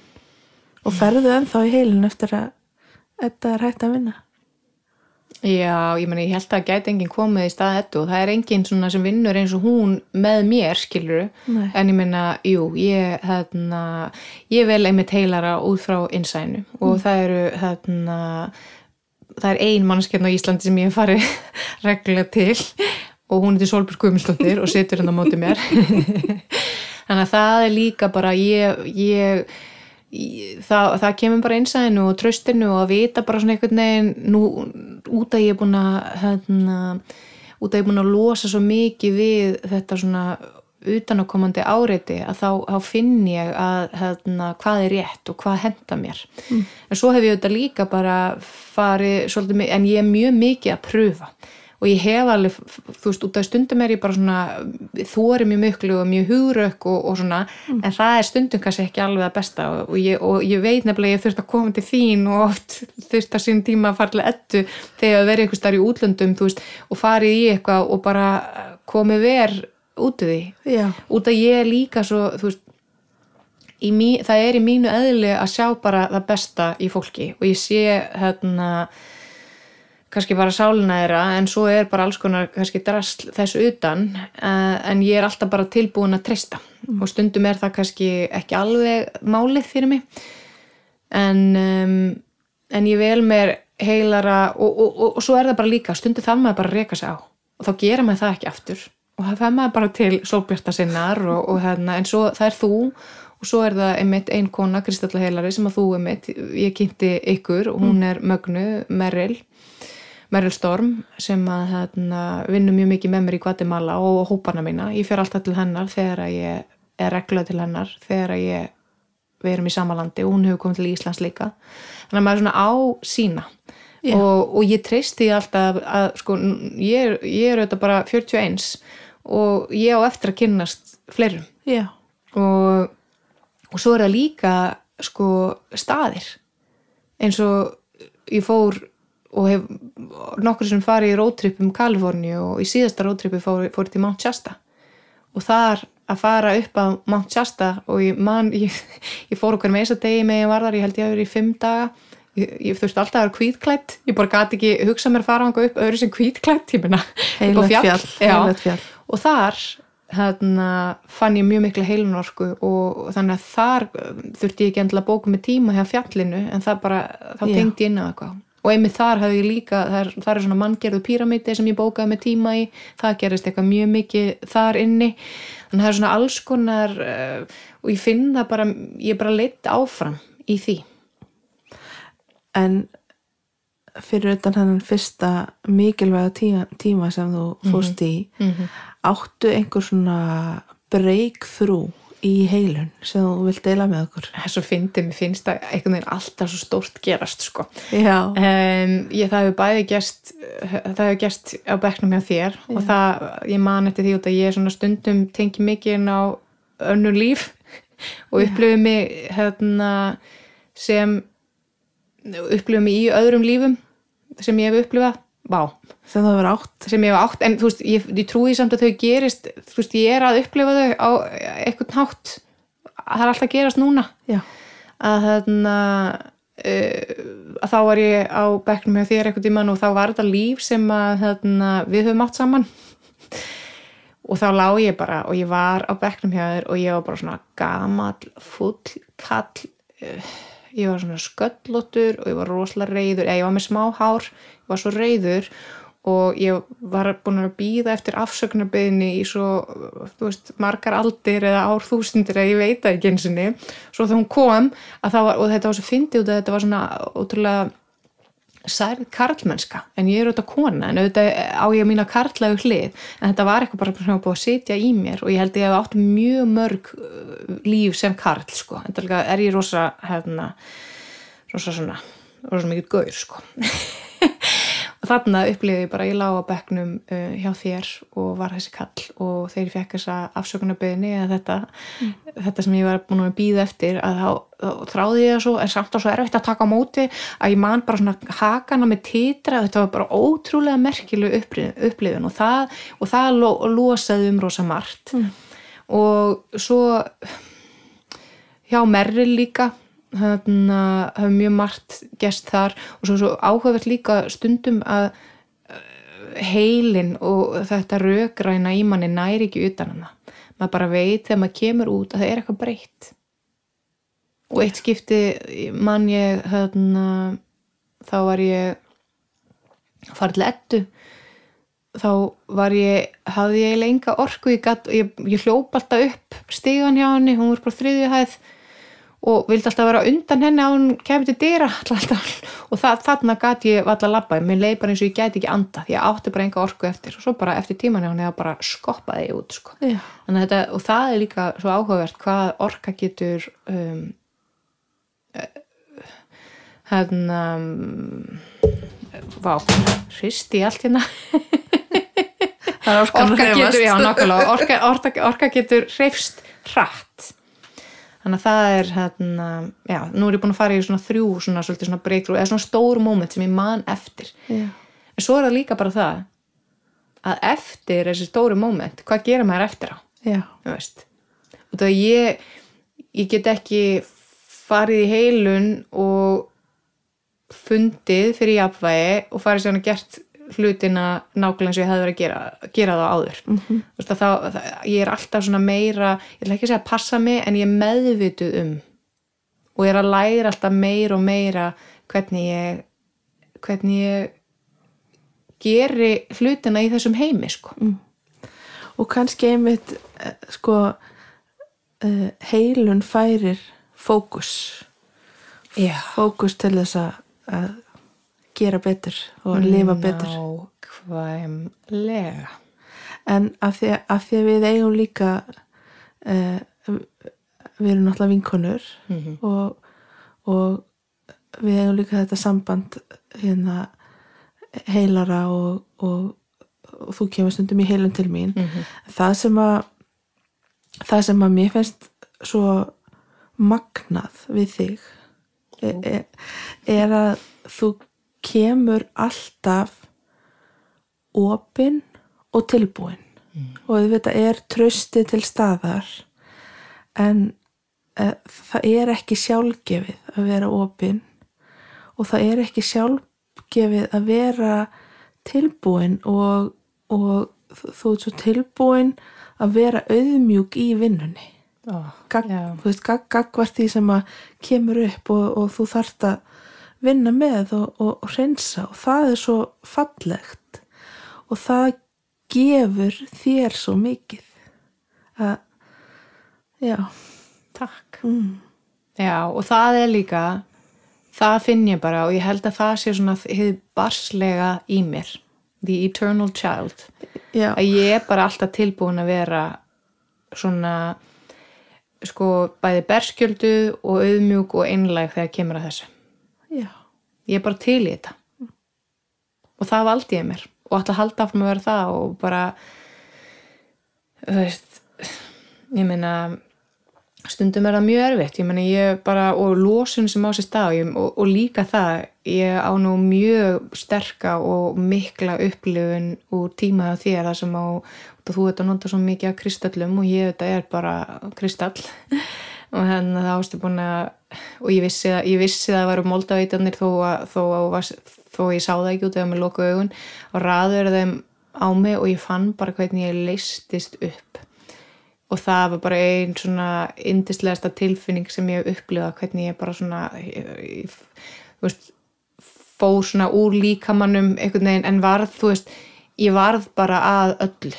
Og ferðu ennþá í heilun eftir að þetta er hægt að vinna? Já, ég meni, ég held að gæti enginn komið í stað þetta og það er enginn svona sem vinnur eins og hún með mér, skilur Nei. en ég meina, jú, ég hérna, ég vel einmitt heilara út frá innsænu og það eru hérna, það er ein mannskjarn á Íslandi sem ég hef farið reglulega til og hún er til Solbjörg Guðmundsdóttir og situr hérna á móti mér. Þannig að það er líka bara ég, ég það, það kemur bara einsæðinu og tröstinu og að vita bara svona einhvern veginn nú, út að ég er búin að hérna, út að ég er búin að losa svo mikið við þetta svona utanakomandi áreiti að þá, þá finn ég að hérna, hvað er rétt og hvað henda mér. En svo hef ég þetta líka bara farið svolítið, en ég er mjög mikið að pröfa og ég hef alveg, þú veist, út af stundum er ég bara svona, þóri mjög mjög og mjög hugrök og, og svona en það er stundum kannski ekki alveg að besta. Og, og, ég, og ég veit nefnilega ég þurft að koma til þín og oft þurft að sín tíma að til ettu þegar að vera einhvers þar í útlöndum, þú veist, og farið í eitthvað og bara komið ver út úr því, Já, út að ég er líka svo, þú veist mí, það er í mínu eðli að sjá bara það besta í fólki. Og ég sé hérna kannski bara sálina þeirra en svo er bara alls konar kannski drasl þessu utan uh, en ég er alltaf bara tilbúin að treysta. Og stundum er það kannski ekki alveg málið fyrir mig. En en ég vel mér heilara og, og, og, og svo er það bara líka stundum það maður bara að reka sig á. Og þá gera maður það ekki aftur. Og það maður bara til sólbjarta sinnar og, og hérna, en svo það er þú og svo er það einmitt ein kona, Kristalla Heilari sem að þú einmitt, ég kynnti ykkur og hún er mögnu, Merrill Merrill Storm sem að hérna, vinnur mjög mikið með mér í Guatemala og hópana mína, ég fer alltaf til hennar þegar að ég er regluð til hennar þegar að ég við erum í sama landi og hún hefur komið til Íslands líka. Þannig að maður er svona á sína. Og, og ég treysti alltaf að sko, ég ég er auðvitað bara 41 og ég á eftir að kynnast fleirum. Já, og, og svo er það líka sko staðir. Eins og ég fór og hef nokkur sem farið í roadtrip um Kaliforníu og í síðasta roadtripi fór, fór til Mount Shasta. Og þar að fara upp á Mount Shasta og ég, man, ég, ég fór okkur með þess að degi með ég var þar, ég held ég að vera í fimm daga. Ég, ég þurfti alltaf að vera kvítklætt ég bara gati ekki hugsa mér að fara ánga upp öðru sem kvítklætt, ég á heilagt fjall, heilagt fjall. og þar hérna, fann ég mjög mikla heilunorku og þannig að þar uh, þurfti ég ekki endilega að bóka með tíma hjá fjallinu en það bara, þá tengdi ég inn á eitthvað og einmitt þar hafði ég líka, það er, það er svona manngerðu píramíti sem ég bókaði með tíma í. Það gerist eitthvað mjög mikið þar inni. Þannig að það er svona alls konar uh, og ég finn það bara ég bara leitt áfram í því. En fyrir utan hennan fyrsta mikilvæga tíma, tíma sem þú fórst í, áttu einhver svona breakthrough í heilun sem þú vilt deila með okkur? það er svo fyndið, mér finnst það einhvern veginn alltaf svo stórt gerast sko. Já, Um, ég, það hefur bæði gerst það hefur gerst á bekknum hjá þér og það, ég man eftir því út að ég er svona stundum tengi mikið inn á önnur líf og upplifi mig hérna sem upplifi mig í öðrum lífum sem ég hef upplifað vá, sem þú hefur átt. sem ég hef átt en þú veist, ég, ég trúi samt að þau gerist þú veist, ég er að upplifa þau á eitthvað hátt. Það er alltaf að gerast núna. Já, að þarna uh, að þá var ég á bekknum hjá þér eitthvað tíman og þá var þetta líf sem að þarna, við höfum átt saman. Og þá lá ég bara og ég var á bekknum hjá þér og ég var bara svona gamall, full kall uh, ég var svona sköllóttur og ég var rosalega reyður eða ég var með smá hár, ég var svo reyður og ég var búin að býða eftir afsögnarbyðinni í svo, þú veist, margar aldir eða árþúsundir eða ég veit það ekki einsinni svo þegar hún kom að var, og þetta var svo fyndið að þetta var svona ótrúlega særð karlmennska en ég er auðvitað kona en auðvitað á ég mína karlægu hlið en þetta var eitthvað bara sem var búið að sitja í mér og ég held ég hef átt mjög mörg uh, líf sem karl sko. En það er ég rosa hérna, rosa svona rosa mikið gaur sko þarna upplýði ég bara ég lá á bekknum uh, hjá þér og var þessi kall og þegar ég fekk þessa afsökunarbyðinni eða þetta, þetta sem ég var búin að býða eftir að þá, þá þráði ég það svo en samt á svo erfitt að taka á móti að ég man bara svona hakana með titra þetta var bara ótrúlega merkileg upplifun og það, og það lo, losaði um rosa margt. Og svo hjá Merrill líka þannig að hafa mjög margt gest þar og svo, svo áhugavert líka stundum að uh, heilin og þetta rökræna í manni næri ekki utan hana. Maður bara veit þegar maður kemur út að það er eitthvað breytt. Og eitt skipti mann ég þarna, þá var ég til ettu þá var ég, hafði ég lenga orku, ég, gat, ég, ég hljóp alltaf upp stígan hjá henni, hún var bara þriðju hæð og vildi alltaf vera undan henni á hún kemur til dyra alltaf. og það, þarna gæti ég valla að labba mér leið bara eins og ég gæti ekki anda því ég átti bara enga orku eftir. Og svo bara eftir tíman hann eða bara skoppaði ég út sko. Þetta, og það er líka svo áhugavert hvað orka getur um, hérna um, vá, hristi allt hérna. Að orka getur, já, orka, orka, orka getur hreifst hratt þannig að það er hérna, já, nú er ég búin að fara í svona þrjú svona, svolítið svona breakthrough eða svona stór moment sem ég man eftir. Já. en svo er það líka bara það að eftir þessi stóri moment hvað gera maður eftir á? Og það ég ég get ekki farið í heilun og fundið fyrir jafnvægi og farið sér að gert hlutina nákvæmlega eins og ég hefði verið að gera, gera það áður mm -hmm. veist, að það, ég er alltaf svona meira ég ætla ekki að segja að passa mig en ég er meðvituð um og ég er að læra alltaf meira og meira hvernig ég hvernig ég geri hlutina í þessum heimi sko. og kannski einmitt eh, sko uh, heilun færir fókus Já. fókus til þess að gera betur og lifa betur Nákvæmlega. en af því, af því að við eigum líka uh, við erum náttúrulega vinkonur Mhm. og, og við eigum líka þetta samband hérna heilara og, og, og þú kemur stundum í heilun til mín Mhm. það sem að það sem að mér finnst svo magnað við þig er, er, er að þú kemur alltaf opinn og tilbúinn. Og þetta er trösti til staðar en e, það er ekki sjálfgefið að vera opinn og það er ekki sjálfgefið að vera tilbúinn og, og þú ert svo tilbúinn að vera auðmjúk í vinnunni. Ó, Gag, já. þú veist, gag, gagvart því sem að kemur upp og, og þú þarft að vinna með og, og, og hreinsa og það er svo fallegt og það gefur þér svo mikið að já, Takk. mm, Já, og það er líka, það finn ég bara og ég held að það sé svona hið barslega í mér, the eternal child, já, að ég er bara alltaf tilbúin að vera svona, sko, bæði berskjöldu og auðmjúk og einlæg þegar kemur að þessu. Já, Ég er bara til í þetta. Og það valdi ég mér. Og að halda áfram að vera það og bara, þú veist, ég meina, stundum er það mjög erfitt. Ég meina ég bara, og losun sem á sér stað og, og, og líka það ég á nú mjög sterka og mikla upplifun úr tímaða þér það sem á þú þetta nota svo mikið af kristöllum og ég þetta er bara kristall og þannig að það ástu búin að og ég vissi að, ég vissi að það varu moldaveitarnir þó að, þó að þó að ég sá það ekki út eða með loku augun. Og raður þeim á mig og ég fann bara hvernig ég leistist upp. Og það var bara einn svona indislegasta tilfinning sem ég hef upplifað hvernig ég bara svona ég, ég, þú veist, fór svona úr líkamannum einhvern veginn en varð, þú veist, ég varð bara að öllu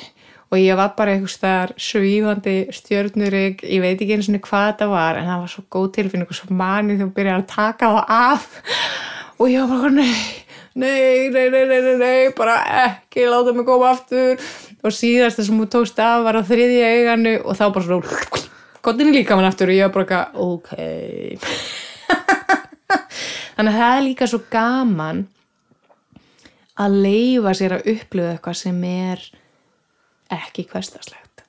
og ég var bara einhvers þar svífandi stjörnurig, ég veit ekki eins og hvað þetta var en það var svo góð tilfinning og svo manið þú byrjar að taka það af. Og ég var bara nei, nei, nei, nei, nei, nei, bara ekki láta mig koma aftur. Og síðast það sem þú tókst af var á þriðja auganu og þá bara svona gottin líka mann aftur og ég var bara ok. Þannig að það er líka svo gaman að leifa sér að upplifa eitthvað sem er ekki hverstaslegt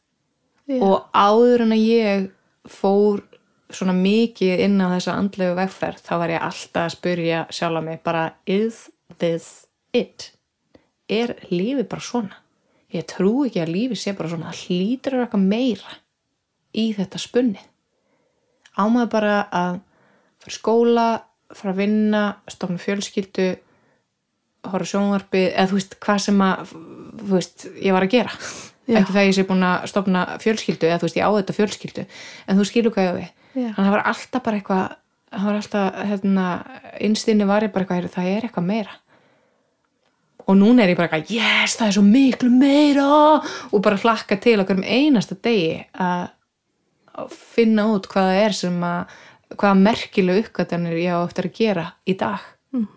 Já. og áður en að ég fór svona mikið inn á þessa andlegu vegferð þá var ég alltaf að spyrja sjálf mig bara is this it? Er lífið bara svona? Ég trú ekki að lífið sé bara svona það hlýtur að eitthvað meira í þetta spunni ámaður bara að fara skóla, fara að vinna stofna fjölskyldu horfa á sjónvarpið eða þú veist hvað sem að þú veist, ég var að gera Já. ekki það að ég sé búin að stofna fjölskyldu eða þú veist, ég á þetta fjölskyldu en þú skilur hvað ég við. Þannig að það var alltaf bara eitthvað það var alltaf, hérna, innstinni var ég bara eitthvað, það er eitthvað meira. Og núna er ég bara eitthvað yes, það er svo miklu meira! Og bara hlakka til okkur um einasta degi að finna út hvað það er sem að hvaða merkileg uppgötanir ég á eftir að gera í dag. Mm.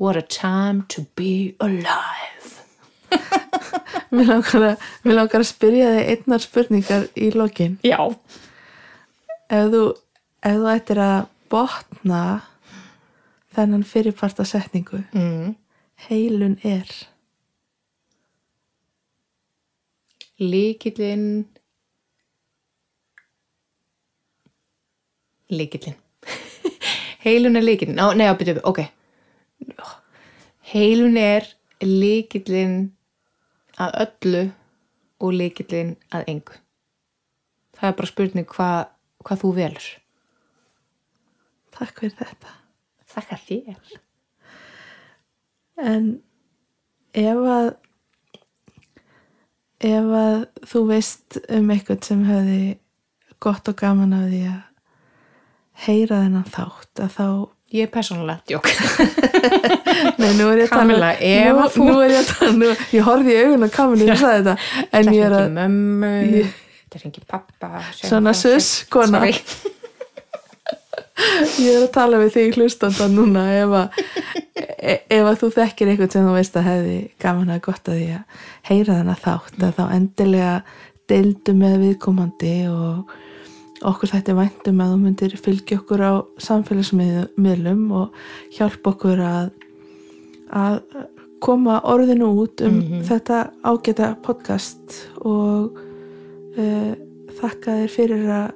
What a time to be alive Mér langar að, mér langar að spyrja þig einnar spurningar í lokin. Já Ef þú, ef þú ættir að botna þennan fyrirparta setningu, mm. heilun er. Líkillinn Líkillinn Heilun er líkillinn Ó, Nei, byrju, ok Heilun er líkillinn að öllu og líkillinn að engu. Það er bara spurning hvað hva þú velur. Takk fyrir þetta. Þakka þér. En ef að ef að þú veist um eitthvað sem hefði gott og gaman af því að heyra þennan þátt að þá Ég er persónulega djók. Nei, nú er ég að tala Kamilla, ef að þú- er ég ég horfði í augun á Kamilu og sagði þetta en ég er að, mömmu Þetta er ekki pappa svona sus, kona. Sorry. ég er að tala við þig hlustanda núna ef að, ef að þú þekkir eitthvað sem þú veist að hefði gaman að gott að því að heyra þennan þátt að þá endilega deildu með viðkomandi og okkur þetta væntum að þú myndir fylgja okkur á samfélagsmiðlum og hjálpa okkur að, að koma orðinu út um þetta ágæta podcast. Og uh, þakka þér fyrir að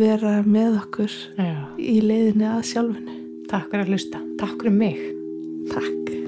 vera með okkur Já, í leiðinni að sjálfinu. Takk fyrir að hlusta. Takk fyrir mig. Takk.